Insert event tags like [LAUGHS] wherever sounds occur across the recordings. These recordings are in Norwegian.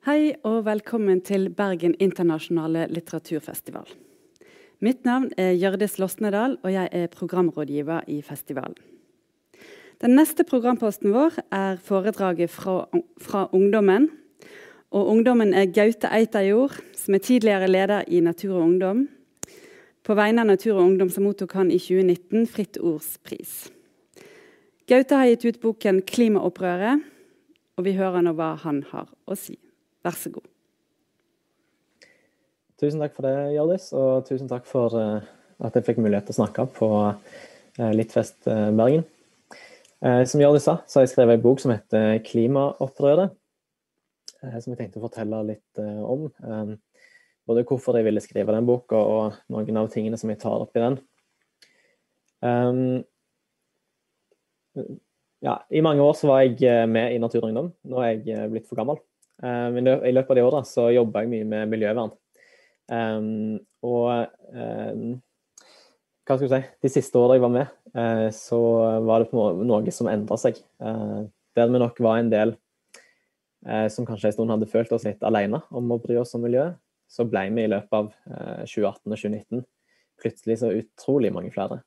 Hei og velkommen til Bergen internasjonale litteraturfestival. Mitt navn er Hjørdis Losnedal, og jeg er programrådgiver i festivalen. Den neste programposten vår er foredraget fra, fra Ungdommen. Og ungdommen er Gaute Eitajord, som er tidligere leder i Natur og Ungdom. På vegne av Natur og Ungdom som mottok han i 2019 Fritt Ords pris. Gaute har gitt ut boken 'Klimaopprøret', og vi hører nå hva han har å si. Vær så god. Tusen takk for det, Hjørdis, og tusen takk for uh, at jeg fikk mulighet til å snakke på uh, Littfest uh, Bergen. som Hjørdis sa, så har jeg skrevet en bok som heter 'Klimaopprøret', som jeg tenkte å fortelle litt om. Både hvorfor jeg ville skrive den boka, og noen av tingene som jeg tar opp i den. Ja, I mange år så var jeg med i Naturungdom. Nå er jeg blitt for gammel. Um, I løpet av de åra så jobba jeg mye med miljøvern. Og hva skal du si, de siste åra jeg var med, uh, så var det noe som endra seg. Uh, der vi nok var en del som kanskje en stund hadde følt oss litt alene om å bry oss om miljøet, så ble vi i løpet av 2018 og 2019 plutselig så utrolig mange flere.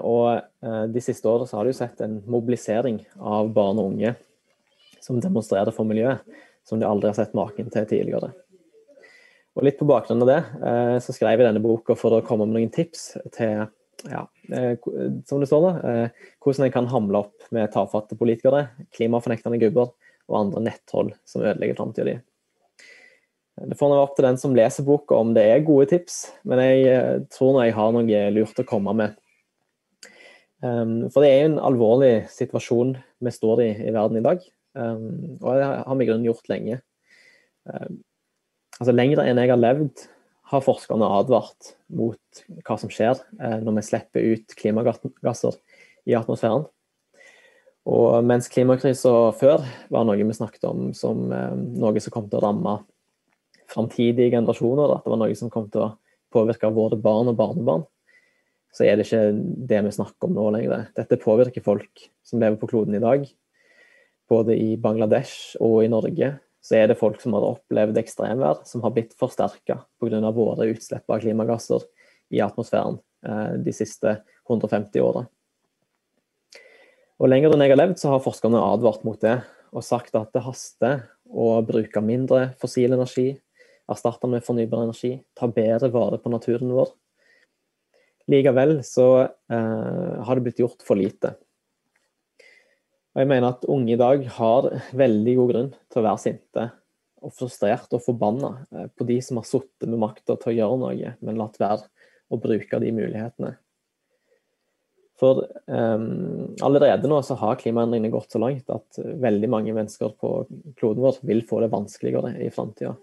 og de siste åra så har du sett en mobilisering av barn og unge som demonstrerer for miljøet, som de aldri har sett maken til tidligere. Og Litt på bakgrunn av det eh, så skrev jeg denne boka for å komme med noen tips til ja, eh, som det står da, eh, hvordan en kan hamle opp med tafatte politikere, klimafornektende gubber og andre nettroll som ødelegger framtida di. Det får nå opp til den som leser boka om det er gode tips, men jeg tror jeg har noe lurt å komme med. For det er jo en alvorlig situasjon vi står i i verden i dag. Um, og det har vi i grunnen gjort lenge. Um, altså Lenger enn jeg har levd, har forskerne advart mot hva som skjer uh, når vi slipper ut klimagasser i atmosfæren. Og mens klimakrisa før var noe vi snakket om som um, noe som kom til å ramme framtidige generasjoner, at det var noe som kom til å påvirke våre barn og barnebarn, så er det ikke det vi snakker om nå lenger. Dette påvirker folk som lever på kloden i dag, både i Bangladesh og i Norge, så er det folk som har opplevd ekstremvær, som har blitt forsterka pga. våre utslipp av klimagasser i atmosfæren eh, de siste 150 åra. Og Lenger enn jeg har levd, så har forskerne advart mot det og sagt at det haster å bruke mindre fossil energi, erstatte med fornybar energi, ta bedre vare på naturen vår. Likevel så eh, har det blitt gjort for lite. Og jeg mener at unge i dag har veldig god grunn til å være sinte og frustrert og forbanna eh, på de som har sittet med makta til å gjøre noe, men latt være å bruke de mulighetene. For um, allerede nå så har klimaendringene gått så langt at veldig mange mennesker på kloden vår vil få det vanskeligere i framtida.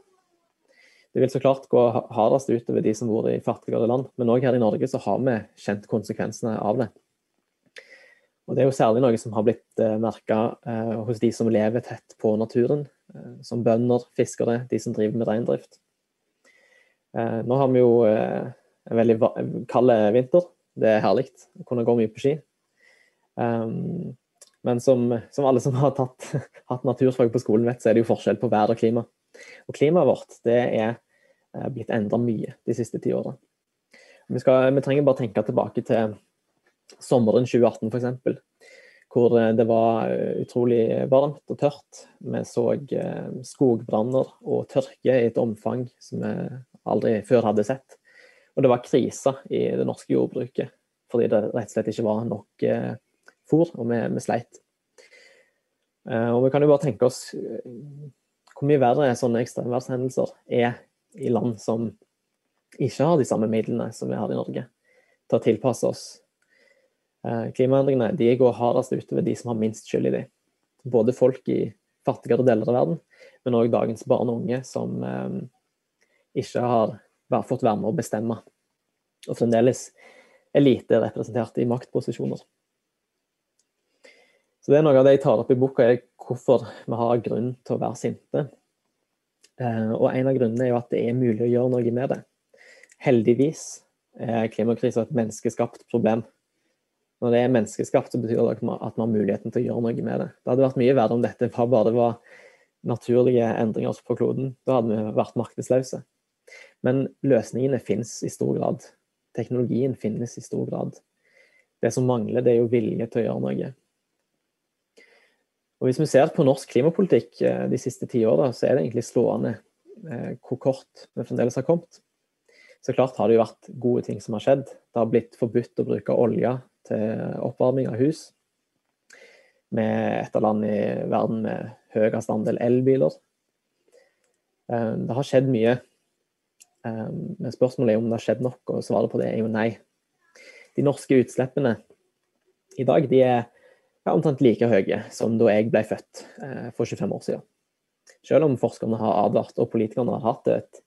Det vil så klart gå hardest utover de som bor i fattigere land, men òg her i Norge så har vi kjent konsekvensene av det. Og Det er jo særlig noe som har blitt eh, merka eh, hos de som lever tett på naturen, eh, som bønder, fiskere, de som driver med reindrift. Eh, nå har vi jo eh, en veldig kald vinter. Det er herlig å kunne gå mye på ski. Um, men som, som, alle som har tatt, [LAUGHS] hatt naturfag på skolen vet, så er det jo forskjell på vær og klima. Og klimaet vårt det er eh, blitt endra mye de siste ti åra. Vi, vi trenger bare tenke tilbake til sommeren 2018 f.eks. Hvor eh, det var eh, utrolig varmt og tørt. Vi så eh, skogbranner og tørke i et omfang som vi aldri før hadde sett. Og det var krise i det norske jordbruket fordi det rett og slett ikke var nok fôr, og vi, vi sleit. Og vi kan jo bare tenke oss hvor mye verre sånne ekstremværshendelser er i land som ikke har de samme midlene som vi har i Norge, til å tilpasse oss klimaendringene de går hardest utover de som har minst skyld i dem. Både folk i fattigere deler av verden, men òg dagens barn og unge som eh, ikke har fått være med å bestemme, og fremdeles er lite representert i maktposisjoner. Så det er Noe av det jeg tar opp i boka, er hvorfor vi har grunn til å være sinte. Eh, og En av grunnene er jo at det er mulig å gjøre noe med det. Heldigvis er klimakrisa et menneskeskapt problem når det er menneskeskapt, så betyr det at man har muligheten til å gjøre noe med det. Det hadde vært mye verre om dette bare det var naturlige endringer på kloden. Da hadde vi vært maktesløse. Men løsningene finnes i stor grad. Teknologien finnes i stor grad. Det som mangler, det er jo vilje til å gjøre noe. Og Hvis vi ser på norsk klimapolitikk eh, de siste ti åra, så er det egentlig slående eh, hvor kort vi fremdeles har kommet. Så klart har det jo vært gode ting som har skjedd. Det har blitt forbudt å bruke olje til oppvarming av hus. Vi er et av landene i verden med høyest andel elbiler. Eh, det har skjedd mye. Men spørsmålet er om det har skjedd nok, og svaret på det er jo nei. De norske utslippene i dag de er omtrent like høye som da jeg ble født eh, for 25 år siden. Selv om forskerne har advart og politikerne har hatt et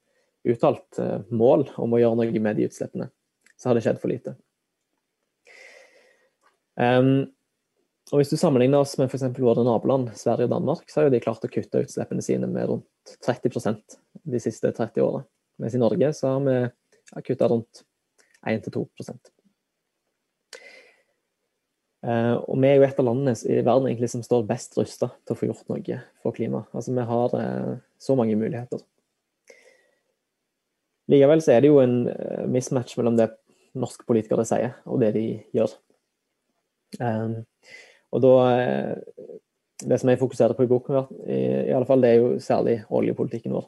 uttalt eh, mål om å gjøre noe med de utslippene, så har det skjedd for lite. Um, og Hvis du sammenligner oss med f.eks. våre naboland Sverige og Danmark, så har jo de klart å kutte utslippene sine med rundt 30% de siste 30 årene. Mens i Norge så har vi kutta rundt 1-2 Uh, og vi er jo et av landene i verden egentlig som står best rusta til å få gjort noe for klimaet. Altså, vi har uh, så mange muligheter. Likevel så er det jo en uh, mismatch mellom det norske politikere sier, og det de gjør. Um, og da Det som jeg fokuserer på i boken, i, alle fall, det er jo særlig oljepolitikken vår.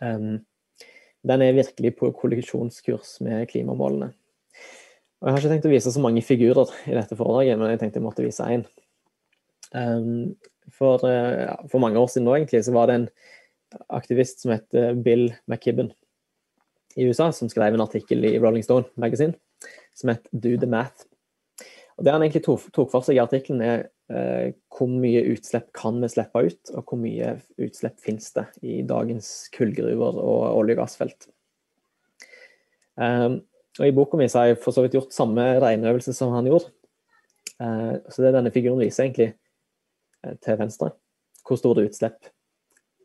Um, den er virkelig på kollisjonskurs med klimamålene. Og Jeg har ikke tenkt å vise så mange figurer i dette foredraget, men jeg tenkte jeg måtte vise én. Um, for, uh, for, mange år siden nå, egentlig, så var det en aktivist som het Bill McKibben i USA, som skrev en artikkel i Rolling Stone Magazine som het 'Do the Math'. Og Det han egentlig tok, for seg i artikkelen, er eh, hvor mye utslipp kan vi slippe ut, og hvor mye utslipp finnes det i dagens kullgruver og olje- og gassfelt. Um, og I boka mi har jeg for så vidt gjort samme regneøvelse som han gjorde. Eh, så det denne figuren viser egentlig eh, til venstre, hvor store utslipp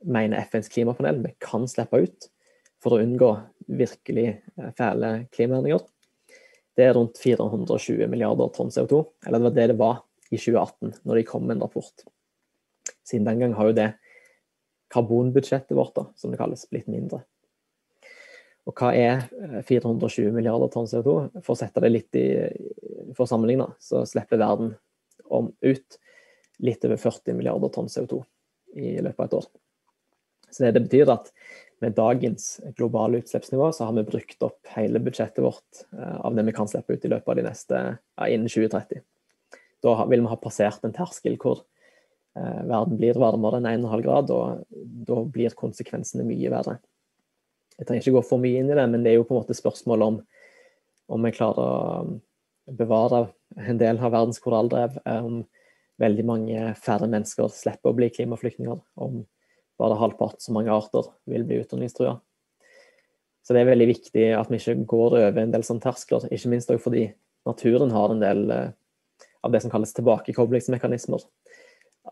mener FNs klimapanel vi kan slippe ut for å unngå virkelig eh, fæle klimaendringer. Det er rundt 420 milliarder tonn CO2. Eller det var det det var i 2018, når de kom med en rapport. Siden den gang har jo det karbonbudsjettet vårt, da, som det kalles, blitt mindre. Og hva er 420 eh, milliarder tonn CO2? For å sette det litt i For å sammenligne, så slipper verden om, ut litt over 40 milliarder tonn CO2 i løpet av et år. Så det betyr at med dagens globale utslippsnivå, så har vi brukt opp hele budsjettet vårt eh, av det vi kan slippe ut i løpet av de neste ja, innen 2030. Da vil vi ha passert en terskel hvor eh, verden blir varmere enn 1,5 grad, og da blir konsekvensene mye verre. Jeg trenger ikke gå for mye inn i det, men det er jo på en måte spørsmål om om vi klarer å um, bevare en del av verdens korallrev, eh, om veldig mange færre mennesker slipper å bli klimaflyktninger, om bare halvparten så mange arter vil bli utrydningstrua. Så det er veldig viktig at vi ikke går over en del sånne terskler, ikke minst også fordi naturen har en del eh, av det som kalles tilbakekoblingsmekanismer.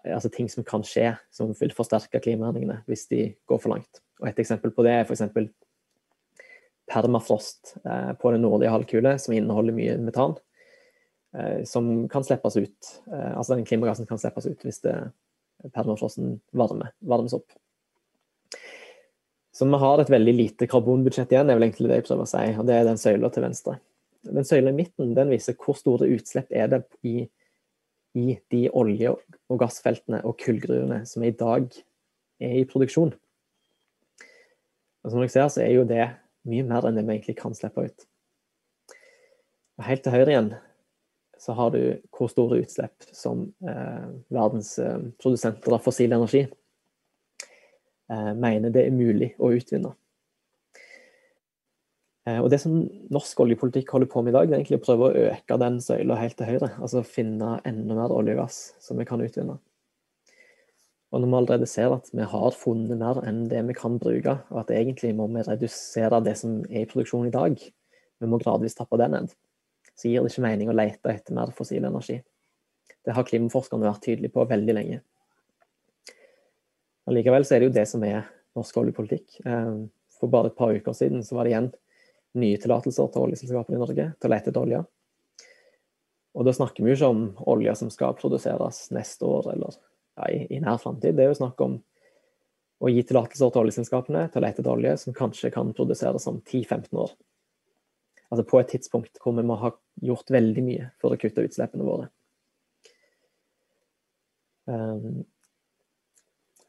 Altså ting som kan skje, som vil forsterke klimaendringene hvis de går for langt. Og Et eksempel på det er f.eks. permafrost eh, på den nordlige halvkule, som inneholder mye metan. Eh, som kan slippes ut, altså den klimagassen kan slippes ut hvis det, permafrosten varme, varmes opp. Så vi har et veldig lite karbonbudsjett igjen, er vel egentlig det jeg prøver å si. og Det er den søyla til venstre. Den søyla i midten den viser hvor store utslipp er det i, i de olje- og gassfeltene og kullgruvene som i dag er i produksjon. Og som dere ser, så er jo det mye mer enn det vi egentlig kan slippe ut. Og helt til høyre igjen så har du hvor store utslipp som eh, verdens eh, produsenter av fossil energi eh, mener det er mulig å utvinne. Eh, og Det som norsk oljepolitikk holder på med i dag, det er egentlig å prøve å øke den søyla helt til høyre. Altså finne enda mer olje og gass som vi kan utvinne. Og når vi allerede ser at vi har funnet mer enn det vi kan bruke, og at egentlig må vi redusere det som er i produksjon i dag, vi må gradvis tappe det ned, så gir det ikke mening å lete etter mer fossil energi. Det har klimaforskerne vært tydelige på veldig lenge. Allikevel så er det jo det som er norsk oljepolitikk. Eh, for bare et par uker siden så var det igjen nye tillatelser til oljeselskapene i Norge til å lete etter olje. Og da snakker vi jo ikke om olje som skal produseres neste år eller ja, i, i nær framtid. Det er jo snakk om å gi tillatelser til oljeselskapene til å lete etter olje som kanskje kan produseres om 10-15 år. Altså på et tidspunkt hvor vi må ha gjort veldig mye for å kutte utslippene våre. Um,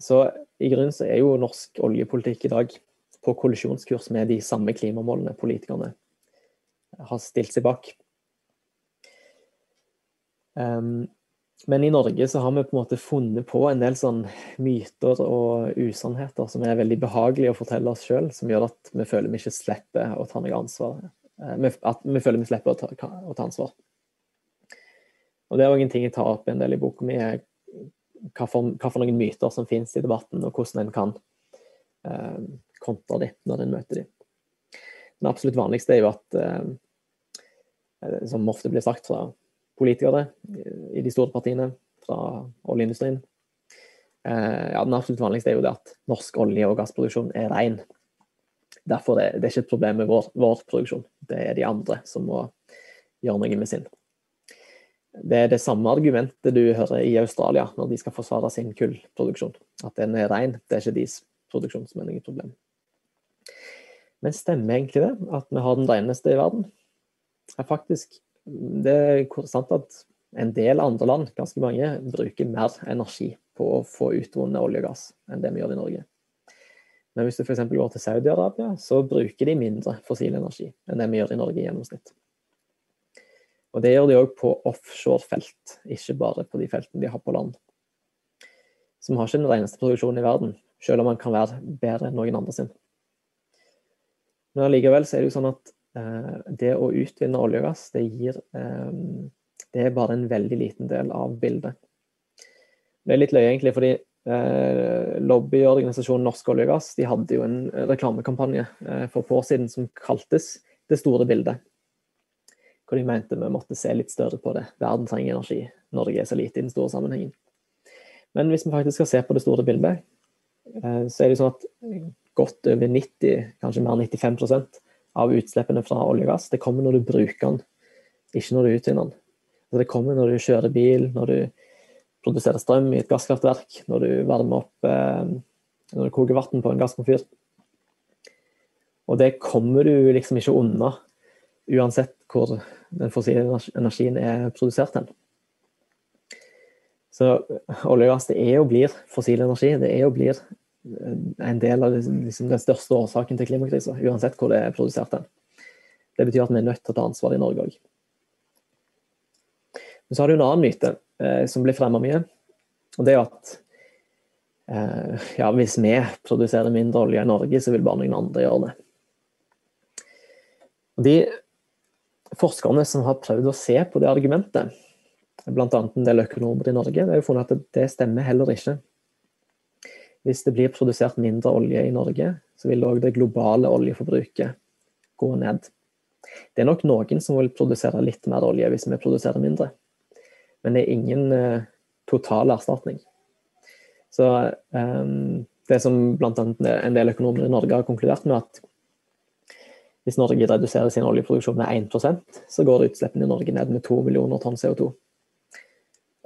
så i grunnen så er jo norsk oljepolitikk i dag på kollisjonskurs med de samme klimamålene politikerne har stilt seg bak. Um, men i Norge så har vi på en måte funnet på en del sånn myter og usannheter som er veldig behagelige å fortelle oss sjøl, som gjør at vi føler vi ikke slipper å ta noe ansvar. Eh, at vi føler vi slipper å ta, å ta ansvar. Og Det er òg en ting jeg tar opp en del i boka mi, hva for, hva for noen myter som finnes i debatten, og hvordan en kan eh, kontre dem når en møter dem. Den absolutt vanligste er jo at, eh, som ofte blir sagt fra politikere i de store partiene fra oljeindustrien. Eh, ja, den absolutt vanligste er jo det at norsk olje- og gassproduksjon er ren. Derfor er det ikke et problem med vår, vår, produksjon, det er de andre som må gjøre noe med sin. Det er det samme argumentet du hører i Australia når de skal forsvare sin kullproduksjon. At den er ren, det er ikke deres produksjon som er noe problem. Men stemmer egentlig det, at vi har den reneste i verden? Ja, faktisk det er sant at en del andre land, ganske mange, bruker mer energi på å få utvunnet olje og gass enn det vi gjør i Norge. Men hvis du f.eks. går til Saudi-Arabia, så bruker de mindre fossil energi enn det vi gjør i Norge i gjennomsnitt. Og det gjør de òg på offshore-felt, ikke bare på de feltene de har på land. Så vi har ikke den reneste produksjonen i verden, selv om den kan være bedre enn noen andre sin. Men allikevel så er det jo sånn at Eh, det å utvinne olje og gass, det gir eh, Det er bare en veldig liten del av bildet. Det er litt løye, egentlig, fordi lobbyorganisasjonen Norsk olje og gass de hadde jo en reklamekampanje for et år siden som kaltes 'Det store bildet'. Hvor de mente vi måtte se litt større på det. Verden trenger energi. Norge er så lite i den store sammenhengen. Men hvis vi faktisk skal se på det store bildet, så er det sånn at godt over 90, kanskje mer 95% av utslippene fra olje og gass. Det kommer når du bruker den, ikke når du utvinner den. Så det kommer når du kjører bil, når du produserer strøm i et gasskraftverk, når du varmer opp eh, Når du koker vann på en gasskomfyr. Og det kommer du liksom ikke unna, uansett hvor den fossile energien er produsert hen. Så olje og gass det er og blir fossil energi. Det er og blir en del av liksom, den største årsaken til klimakrisa, uansett hvor det er produsert hen. Det betyr at vi er nødt til å ta ansvar i Norge òg. Men så har du en annen myte eh, som blir fremma mye, og det er at eh, ja, hvis vi produserer mindre olje i Norge, så vil bare noen andre gjøre det. Og de forskerne som har prøvd å se på det argumentet, bl.a. en del økonomer i Norge, har jo funnet at det stemmer heller ikke. Hvis det blir produsert mindre olje i Norge, så vil òg det globale oljeforbruket gå ned. Det er nok noen som vil produsere litt mer olje hvis vi produserer mindre, men det er ingen uh, total erstatning. Så um, det som bl.a. en del økonomer i Norge har konkludert med, at hvis Norge reduserer sin oljeproduksjon med 1% så går utslippene i Norge ned med 2 millioner tonn CO2.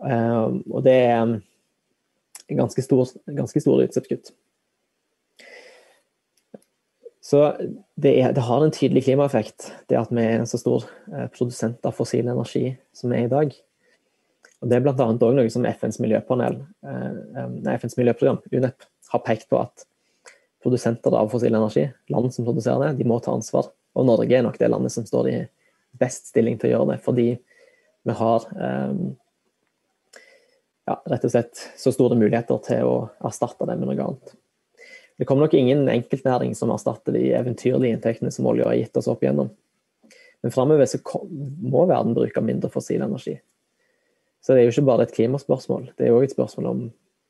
Um, og det er ganske, stor, ganske store utslippskutt. Så det, er, det, har en tydelig klimaeffekt, det at vi er en så stor eh, produsent av fossil energi som vi er i dag. Og Det er bl.a. noe som FNs miljøpanel, eh, nei, FNs miljøprogram, UNEP, har pekt på at produsenter av fossil energi, land som produserer det, de må ta ansvar. Og Norge er nok det landet som står i best stilling til å gjøre det, fordi vi har um, ja, rett og slett så store muligheter til å erstatte det med noe annet. Det kommer nok ingen enkeltnæring som erstatter de eventyrlige inntektene som olja har gitt oss opp igjennom. Men framover så må verden bruke mindre fossil energi. Så det er jo ikke bare et klimaspørsmål, det er òg et spørsmål om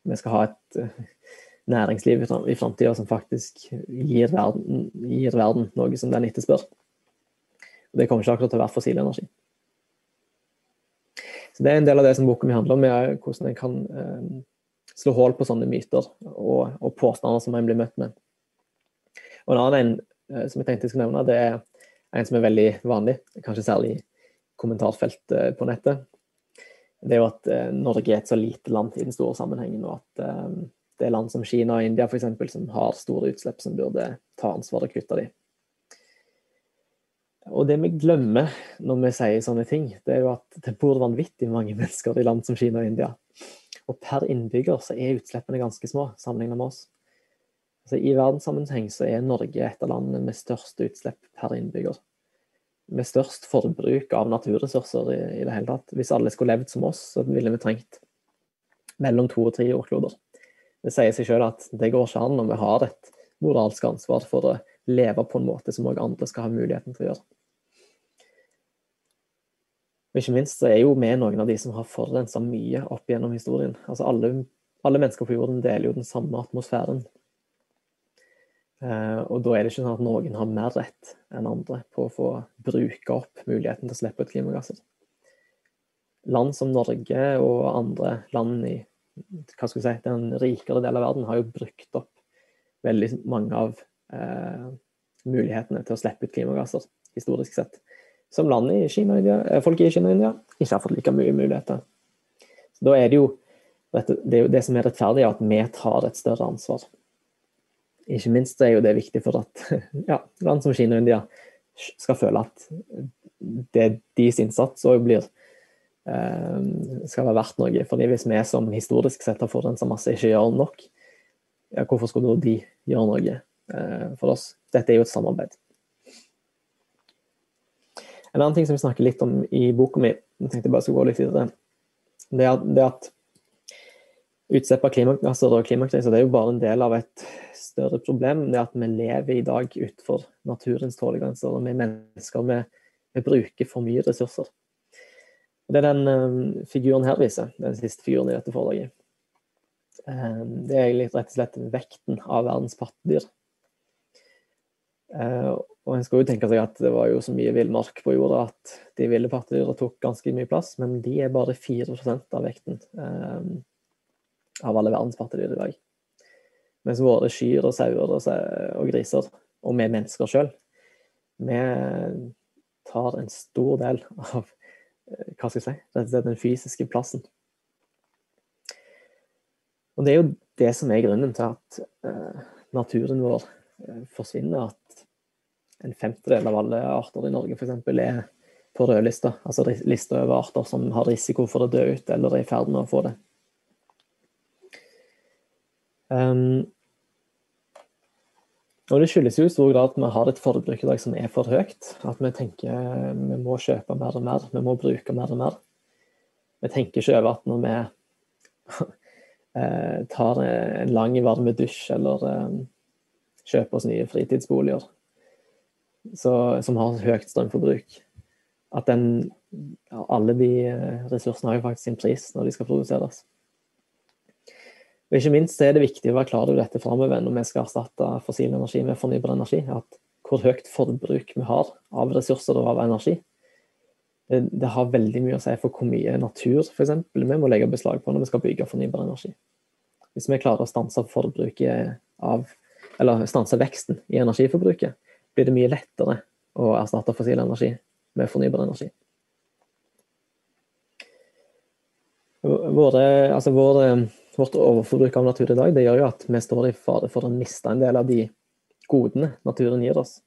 vi skal ha et eh, næringsliv i framtida som faktisk gir verden, gir verden noe som den etterspør. Og det kommer ikke akkurat til å være fossil energi. Så Det er en del av det som boka mi handler om, er hvordan en kan eh, slå hull på sånne myter og, og, påstander som en blir møtt med. Og En annen en, eh, som jeg tenkte jeg skulle nevne, det er en som er veldig vanlig, kanskje særlig i kommentarfeltet på nettet. Det er jo at eh, Norge er et så lite land i den store sammenhengen, og at eh, det er land som Kina og India eksempel, som har store utslipp, som burde ta ansvar og kutte de. Og det vi glemmer når vi sier sånne ting, det er jo at det bor vanvittig mange [LAUGHS] mennesker i land som Kina og India. Og per innbygger så er utslippene ganske små sammenlignet med oss. Altså, I verdenssammenheng så er Norge et av landene med størst utslipp per innbygger med størst forbruk av naturressurser i, i, det hele tatt. Hvis alle skulle levd som oss, så ville vi trengt mellom to og tre jordkloder. Det sier seg selv at det går ikke an når vi har et moralsk ansvar for å leve på en måte som òg andre skal ha muligheten til å gjøre. Og ikke minst så er jo vi noen av de som har forurensa mye opp gjennom historien. Altså alle, alle mennesker på jorden deler jo den samme atmosfæren. Uh, og da er det ikke sånn at noen har mer rett enn andre på å få bruke opp muligheten til å slippe ut klimagasser. Land som Norge og andre land i si, den rikere delen av verden har jo brukt opp veldig mange av eh, mulighetene til å slippe ut klimagasser, historisk sett. Som land i Kina India, eh, folk i Kina og India ikke har fått like mye muligheter. Så da er det jo det, det som er rettferdig, er at vi tar et større ansvar ikke minst er jo det viktig for at [LAUGHS] ja, land som Kina og India skal føle at det er deres innsats òg blir eh, skal være verdt noe. Fordi hvis vi som historisk sett har forurensa masse, ikke gjør nok, ja, hvorfor skulle de gjøre noe eh, for oss? Dette er jo et samarbeid. En annen ting som vi snakker litt om i boka mi, jeg tenkte jeg bare skulle gå litt videre, det er, at utslipp av klimagasser og klimakriser det er jo bare en del av et større problem. Det at vi lever i dag utenfor naturens tålegrenser. Og vi mennesker vi, vi, bruker for mye ressurser. Og Det den um, figuren her viser, den siste figuren i dette foredraget. Um, det er egentlig rett og slett vekten av verdens pattedyr. Uh, og en skal jo tenke seg at det var jo så mye villmark på jorda at de ville pattedyra tok ganske mye plass, men de er bare 4 av vekten um, av alle verdens pattedyr i dag. Mens våre kyr og sauer og, griser, og vi mennesker sjøl, vi tar en stor del av eh, hva skal jeg si, rett og slett den fysiske plassen. Og det er jo det som er grunnen til at uh, naturen vår uh, forsvinner. At en femtedel av alle arter i Norge f.eks. er på rødlista. Altså lista over arter som har risiko for å dø ut, eller er i ferd med å få det. Um, og Det skyldes jo i stor grad at vi har et forbruk i dag som er for høyt. At vi tenker vi må kjøpe mer og mer, vi må bruke mer og mer. Vi tenker ikke over at når vi [LAUGHS] eh, tar en lang, varm dusj eller kjøper oss nye fritidsboliger så, som har høyt strømforbruk, at den, alle de eh, ressursene har jo faktisk sin pris når de skal produseres. Og Ikke minst er det viktig å være klar over dette framover når vi skal erstatte fossil energi med fornybar energi. At hvor høyt forbruk vi har av ressurser og av energi. Det, det har veldig mye å si for hvor mye natur for eksempel, vi må legge beslag på når vi skal bygge fornybar energi. Hvis vi klarer å stanse forbruket av, eller stanse veksten i energiforbruket, blir det mye lettere å erstatte fossil energi med fornybar energi. Våre, altså våre vårt overforbruk av natur i dag, det gjør jo at vi står i fare for å miste en del av de godene naturen gir oss.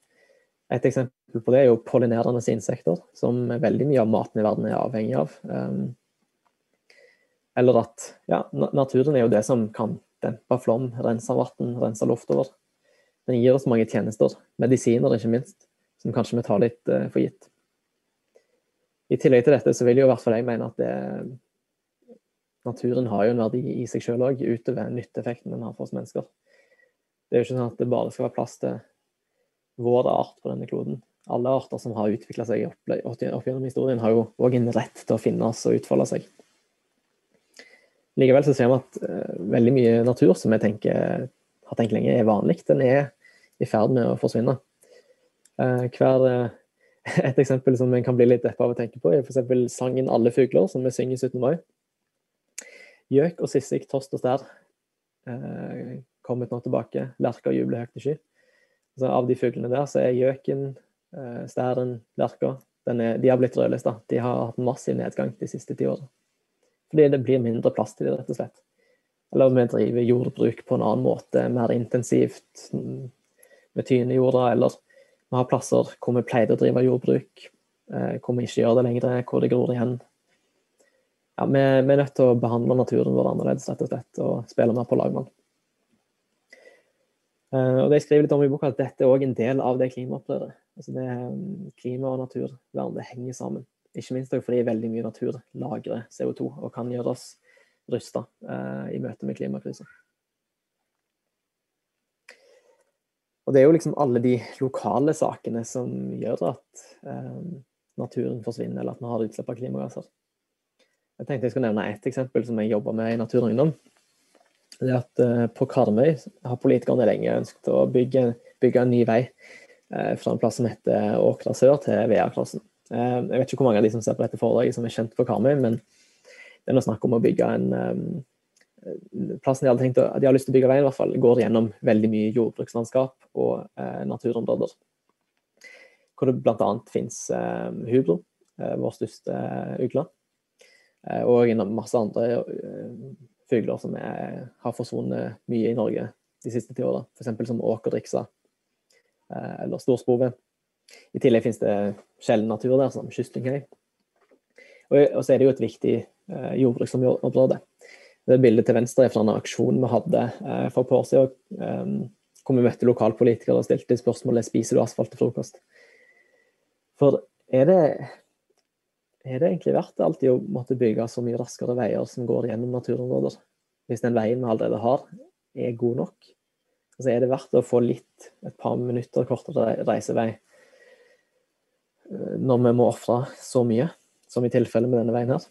Et eksempel på det er jo pollinerende insekter, som veldig mye av maten i verden er avhengig av. Ehm, eller at ja, naturen er jo det som kan dempe flom, rense vann, rense luft over. Den gir oss mange tjenester, medisiner ikke minst, som kanskje vi tar litt uh, for gitt. I tillegg til dette så vil jo i hvert fall jeg mene at det naturen har jo en verdi i seg selv òg, utover nytteeffekten den har for oss mennesker. Det er jo ikke sånn at det bare skal være plass til vår art på denne kloden. Alle arter som har utvikla seg opp gjennom historien, har jo òg en rett til å finnes og utfolde seg. Likevel så ser vi at uh, veldig mye natur som vi tenker, har tenkt lenge er vanlig, den er i ferd med å forsvinne. Uh, hver, uh, [LAUGHS] et eksempel som en kan bli litt deppa av å tenke på, er f.eks. sangen 'Alle fugler', som vi synger 17. mai. Gjøk og sissik, tost og stær eh, kommet nå tilbake. Lerka jubler høyt i sky. Så av de fuglene der, så er gjøken, eh, stæren, lerka de har blitt rødlista. De har hatt massiv nedgang de siste ti årene. Fordi det blir mindre plass til det, rett og slett. Eller vi driver jordbruk på en annen måte, mer intensivt med tyne jorda, eller vi har plasser hvor vi pleide å drive jordbruk, eh, hvor vi ikke gjør det lenger, hvor det gror igjen. Ja, vi, vi, er nødt til å behandle naturen vår annerledes, rett og slett, og spille mer på lag med den. Eh, det jeg skriver litt om i boka, at dette er en del av det klimaopprøret. Altså det, mm, klima og naturvern det henger sammen. Ikke minst fordi veldig mye natur lagrer CO2 og kan gjøre oss rusta eh, i møte med klimakrisen. Og det er jo liksom alle de lokale sakene som gjør at eh, naturen forsvinner, eller at vi har utslipp av klimagasser. Jeg tenkte jeg skulle nevne ett eksempel som jeg jobber med i Natur og Ungdom det er at uh, på Karmøy har politikerne lenge ønsket å bygge, bygge en ny vei uh, fra en plass som heter Åkra sør til Veaklassen. Uh, jeg vet ikke hvor mange av de som ser på dette foredraget som er kjent på Karmøy, men det er noe snakk om å bygge en Plassen de hadde tenkt å, de har lyst til å bygge veien, i hvert fall, går gjennom veldig mye jordbrukslandskap og naturområder. Hvor det bl.a. finnes hubro, vår største ugle, og masse andre fugler som er, har forsvunnet mye i Norge de siste ti åra. F.eks. som åkerdriksa eh, eller storspove. I tillegg finnes det sjelden natur der, som kystlynghei. Og, så er det jo et viktig eh, jordbruksområde. Det bildet til venstre er fra en aksjon vi hadde eh, for et par år siden, eh, hvor vi møtte lokalpolitikere og stilte spørsmålet spiser du asfalt til frokost. For er det er det egentlig det alltid å måtte bygge så mye raskere veier som går gjennom naturområder? Hvis den veien vi allerede har, er god nok? Altså er det verdt å få litt, et par minutter kortere reisevei eh, når vi må ofre så mye, som i tilfellet med denne veien her?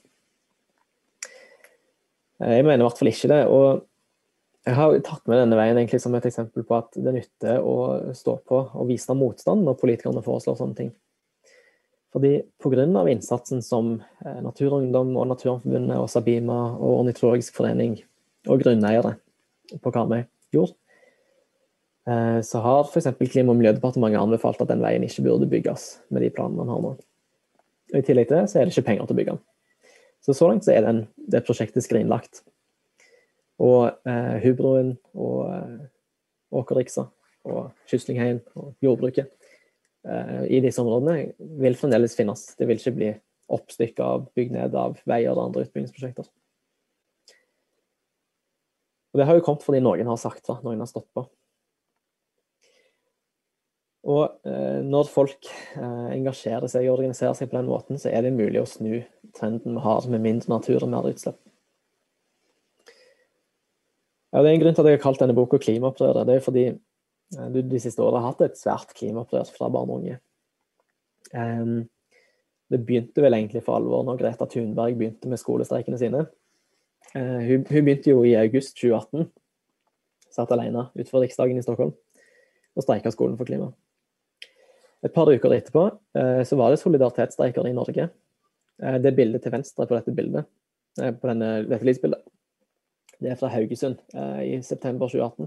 Eh, jeg mener i hvert fall ikke det. og jeg har tatt med denne veien som et eksempel på at det nytter å stå på og vise motstand når politikerne foreslår sånne ting. Fordi Pga. innsatsen som eh, Naturungdom og Naturvernforbundet og Sabima og Ornitologisk forening og grunneiere på Karmøy gjorde, eh, så har f.eks. Klima- og miljødepartementet anbefalt at den veien ikke burde bygges med de planene man har nå. Og I tillegg til det så er det ikke penger til å bygge den. Så så langt så er den, det prosjektet skrinlagt. Og eh, Hubroen og eh, Åkerriksa og Kystlingheien og jordbruket i disse områdene vil fremdeles finnes. Det vil ikke bli oppstykka av bygd ned av veier og andre utbyggingsprosjekter. Og Det har jo kommet fordi noen har sagt det, noen har på. Og eh, når folk eh, engasjerer seg og organiserer seg på den måten, så er det mulig å snu trenden vi har med mindre natur og mer utslipp. Ja, det er en grunn til at jeg har kalt denne boka 'Klimaopprøret'. Det er fordi Eh, du de siste årene har hatt et svært klimaopprør fra barn og unge. Um, det begynte vel egentlig for alvor når Greta Thunberg begynte med skolestreikene sine. Uh, hun, hun, begynte jo i august 2018. Satt alene utenfor Riksdagen i Stockholm og streika skolen for klima. Et par uker etterpå uh, så var det solidaritetsstreiker i Norge. Uh, det bildet til venstre på dette bildet, på denne, dette lysbildet, det er fra Haugesund i september 2018.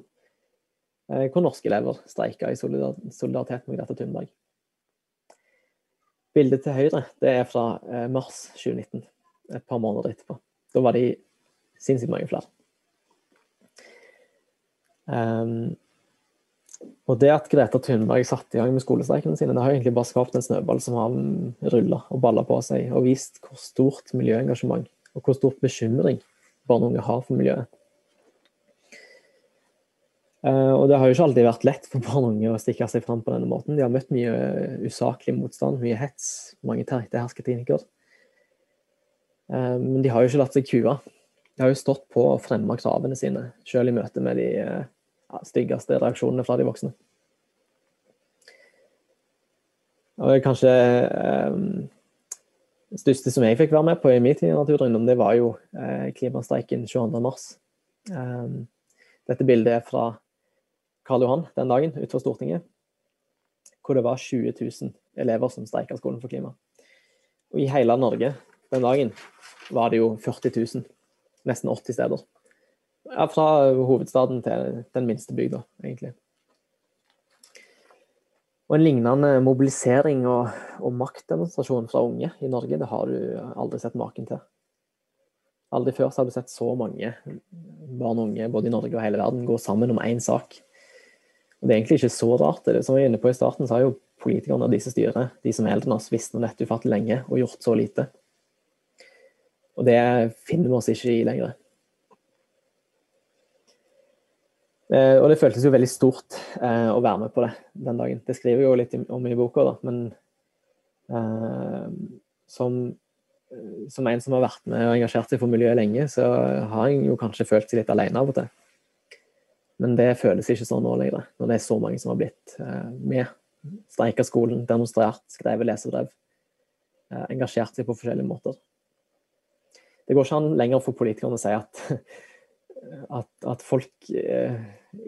Eh, hvor norske elever streika i solidaritet med Greta Thunberg. Bildet til høyre det er fra eh, mars 2019, et par måneder etterpå. Da var de sinnssykt mange flere. Um, og det at Greta Thunberg satte i gang med skolestreikene sine, det har egentlig bare skapt en snøball som har rulla og balla på seg, og vist hvor stort miljøengasjement og hvor stort bekymring barn og unge har for miljøet. Uh, og det har jo ikke alltid vært lett for barn og unge å stikke seg fram på denne måten. De har møtt mye uh, usaklig motstand, mye hets, mange hersketeknikker. Uh, men de har jo ikke latt seg kue. De har jo stått på og fremma kravene sine, selv i møte med de styggeste reaksjonene fra de voksne. Og kanskje det største som jeg fikk være med på i min tid i Naturungdom, det var jo klimastreiken 22.3. Um, dette bildet er fra Karl Johan den dagen utenfor Stortinget, hvor det var 20 000 elever som streika Skolen for klima. Og i hele Norge den dagen var det jo 40 000, nesten 80 steder. Ja, fra hovedstaden til den minste bygda, egentlig. Og en lignende mobilisering og, og, maktdemonstrasjon fra unge i Norge, det har du aldri sett maken til. Aldri før har du sett så mange barn og unge både i Norge og hele verden gå sammen om én sak. Og Det er egentlig ikke så rart. Det, som vi var inne på i starten, så har jo politikerne og disse styrene, de som er eldre enn oss, visst om dette ufattelig lenge og gjort så lite. Og det finner vi oss ikke i lenger. Eh, og det føltes jo veldig stort eh, å være med på det den dagen. Det skriver jeg jo litt om i boka, da, men eh, som, som, en som har vært med og engasjert seg for miljøet lenge, så har jeg jo kanskje følt seg litt alene av og til. Men det føles ikke sånn nå lenger, når det er så mange som har blitt eh, med. Streika skolen, demonstrert, skrevet lesebrev. Eh, engasjert seg på forskjellige måter. Det går ikke an lenger for politikerne å si at [LAUGHS] at, at folk eh,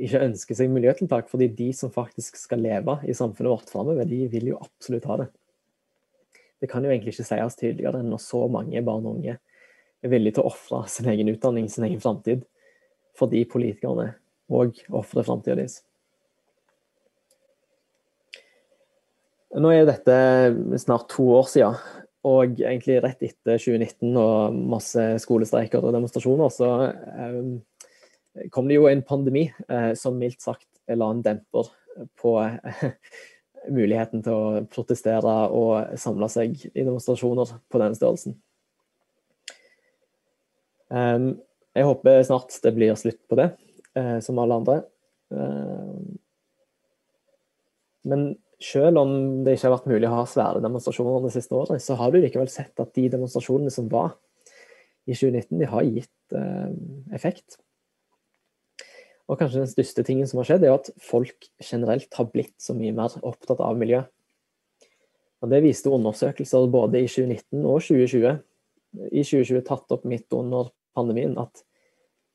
ikke ønsker seg miljøtiltak, fordi de som faktisk skal leve i samfunnet vårt framover, de vil jo absolutt ha det. Det kan jo egentlig ikke sies tydeligere enn når så mange barn og unge er villige til å ofre sin egen utdanning, sin egen framtid, fordi politikerne òg ofre framtida deres. Nå er dette snart to år siden, og egentlig rett etter 2019 og masse skolestreiker og demonstrasjoner, så eh, kom det jo en pandemi eh, som mildt sagt la en demper på eh, muligheten til å protestere og samle seg i demonstrasjoner på den størrelsen. Jeg håper snart det blir slutt på det, eh, som alle andre. Eh, men selv om det ikke har vært mulig å ha svære demonstrasjoner det siste året, så har du likevel sett at de demonstrasjonene som var i 2019, de har gitt eh, effekt. Og kanskje den største tingen som har skjedd, er at folk generelt har blitt så mye mer opptatt av miljø. Og Det viste undersøkelser både i 2019 og 2020. I 2020 tatt opp midt under pandemien at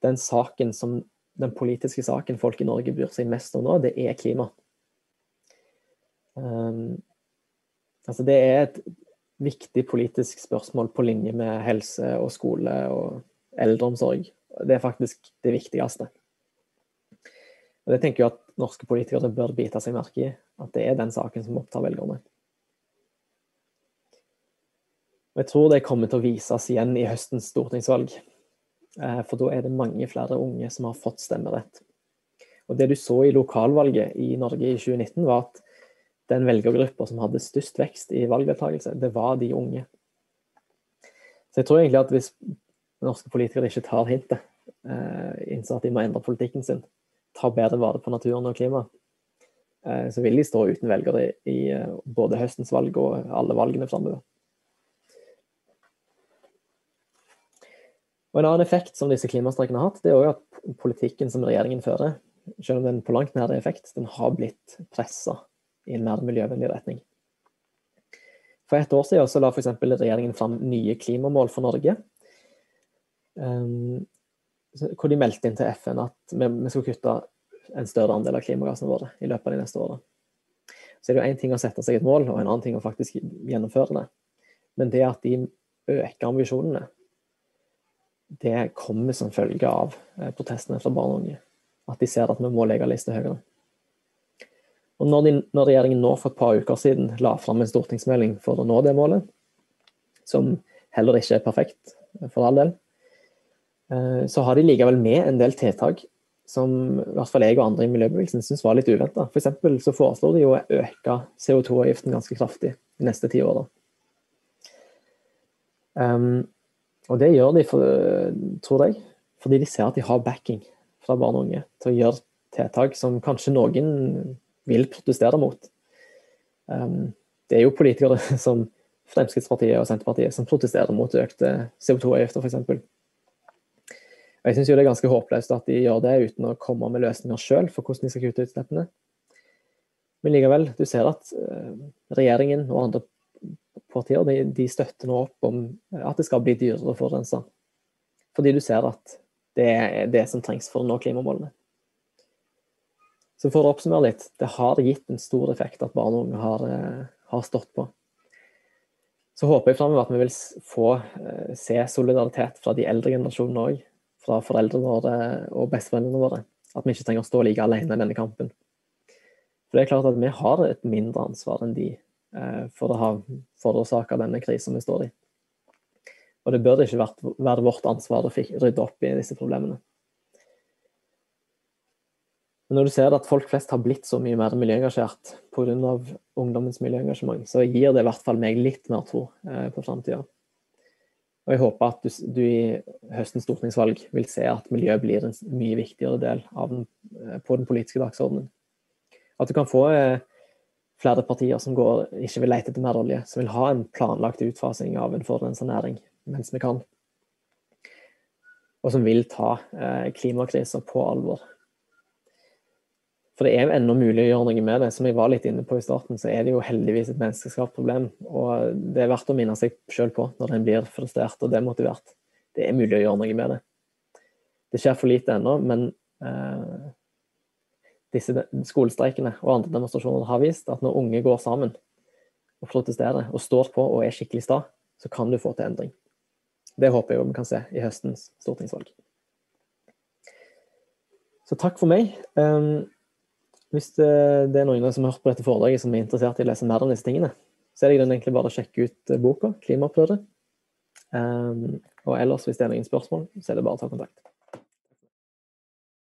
den saken som den politiske saken folk i Norge bryr seg mest om nå, det er klima. Um, altså det er et viktig politisk spørsmål på linje med helse og skole og eldreomsorg. Det er faktisk det viktigste. Og Det tenker jeg at norske politikere bør bite seg merke i. At det er den saken som opptar velgerne. Og Jeg tror det kommer til å vises igjen i høstens stortingsvalg. Eh, for da er det mange flere unge som har fått stemmerett. Og Det du så i lokalvalget i Norge i 2019, var at den velgergruppa som hadde størst vekst i valgdeltakelse, det var de unge. Så jeg tror egentlig at hvis norske politikere ikke tar hintet, eh, innser at de må endre politikken sin, ta bedre vare på naturen og klimaet, eh, så vil de stå uten velgere i, både høstens valg og alle valgene framover. Og En annen effekt som disse klimastreikene har hatt, det er også at politikken som regjeringen fører, selv om den på langt nær er effekt, den har blitt pressa i en mer miljøvennlig retning. For et år siden så la f.eks. regjeringen fram nye klimamål for Norge. Um, hvor de meldte inn til FN at vi, vi skal kutte en større andel av klimagassene våre i løpet av de neste årene. Så er det jo én ting å sette seg et mål, og en annen ting å faktisk gjennomføre det. Men det at de øker ambisjonene, det kommer som følge av eh, protestene fra barn og unge. At de ser at vi må legge lista høyere. Og når, de, når, regjeringen nå for et par uker siden la fram en stortingsmelding for å nå det målet, som heller ikke er perfekt, for all del, eh, så har de likevel med en del tiltak som i hvert fall jeg og andre i miljøbevegelsen syns var litt uventa. eksempel så foreslår de å øke CO2-avgiften ganske kraftig de neste ti åra. Um, og det gjør de, for, tror jeg, fordi de ser at de har backing fra barn og unge til å gjøre tiltak som kanskje noen vil protestere mot. Um, det er jo politikere [LAUGHS] som Fremskrittspartiet og Senterpartiet som protesterer mot økte CO2-avgifter, f.eks. Jeg syns det er ganske håpløst at de gjør det uten å komme med løsninger sjøl for hvordan de skal kutte utslippene. Men likevel, du ser at uh, regjeringen og andre partier de, de, støtter nå opp om at det skal bli dyrere å forurense. Fordi du ser at det er det som trengs for å nå klimamålene. Så for å oppsummere litt, det har gitt en stor effekt at barn og unge har, eh, har stått på. Så håper jeg fremover at vi vil få eh, se solidaritet fra de eldre generasjonene òg. Fra foreldrene våre og besteforeldrene våre. At vi ikke trenger å stå like alene i denne kampen. For det er klart at vi har et mindre ansvar enn de for å ha forårsaka denne krisen vi står i. Og det bør ikke være vårt ansvar å rydde opp i disse problemene. Men når du ser at folk flest har blitt så mye mer miljøengasjert pga. ungdommens miljøengasjement, så gir det i hvert fall meg litt mer tro eh, på framtida. Og jeg håper at du, du, i høstens stortingsvalg vil se at miljø blir en mye viktigere del den, eh, på den politiske dagsordenen. At du kan få eh, flere partier som går, ikke vil lete etter mer olje, som vil ha en planlagt utfasing av en forurensa næring mens vi kan. Og som vil ta eh, klimakrisa på alvor. For det er jo ennå mulig å gjøre noe med det. Som jeg var litt inne på i starten, så er det jo heldigvis et menneskeskapt problem. Og det er verdt å minne seg sjøl på når en blir frustrert og demotivert. Det er mulig å gjøre noe med det. Det skjer for lite ennå, men eh, disse skolestreikene og andre demonstrasjoner har vist at når unge går sammen og protesterer og står på og er skikkelig sta, så kan du få til endring. Det håper jeg vi kan se i høstens stortingsvalg. Så takk for meg. Um, hvis det, er noen som har hørt på dette foredraget som er interessert i å lese mer om disse tingene, så er det egentlig bare å sjekke ut eh, boka 'Klimaopprøret'. Um, og ellers, hvis det er noen spørsmål, så er det bare å ta kontakt.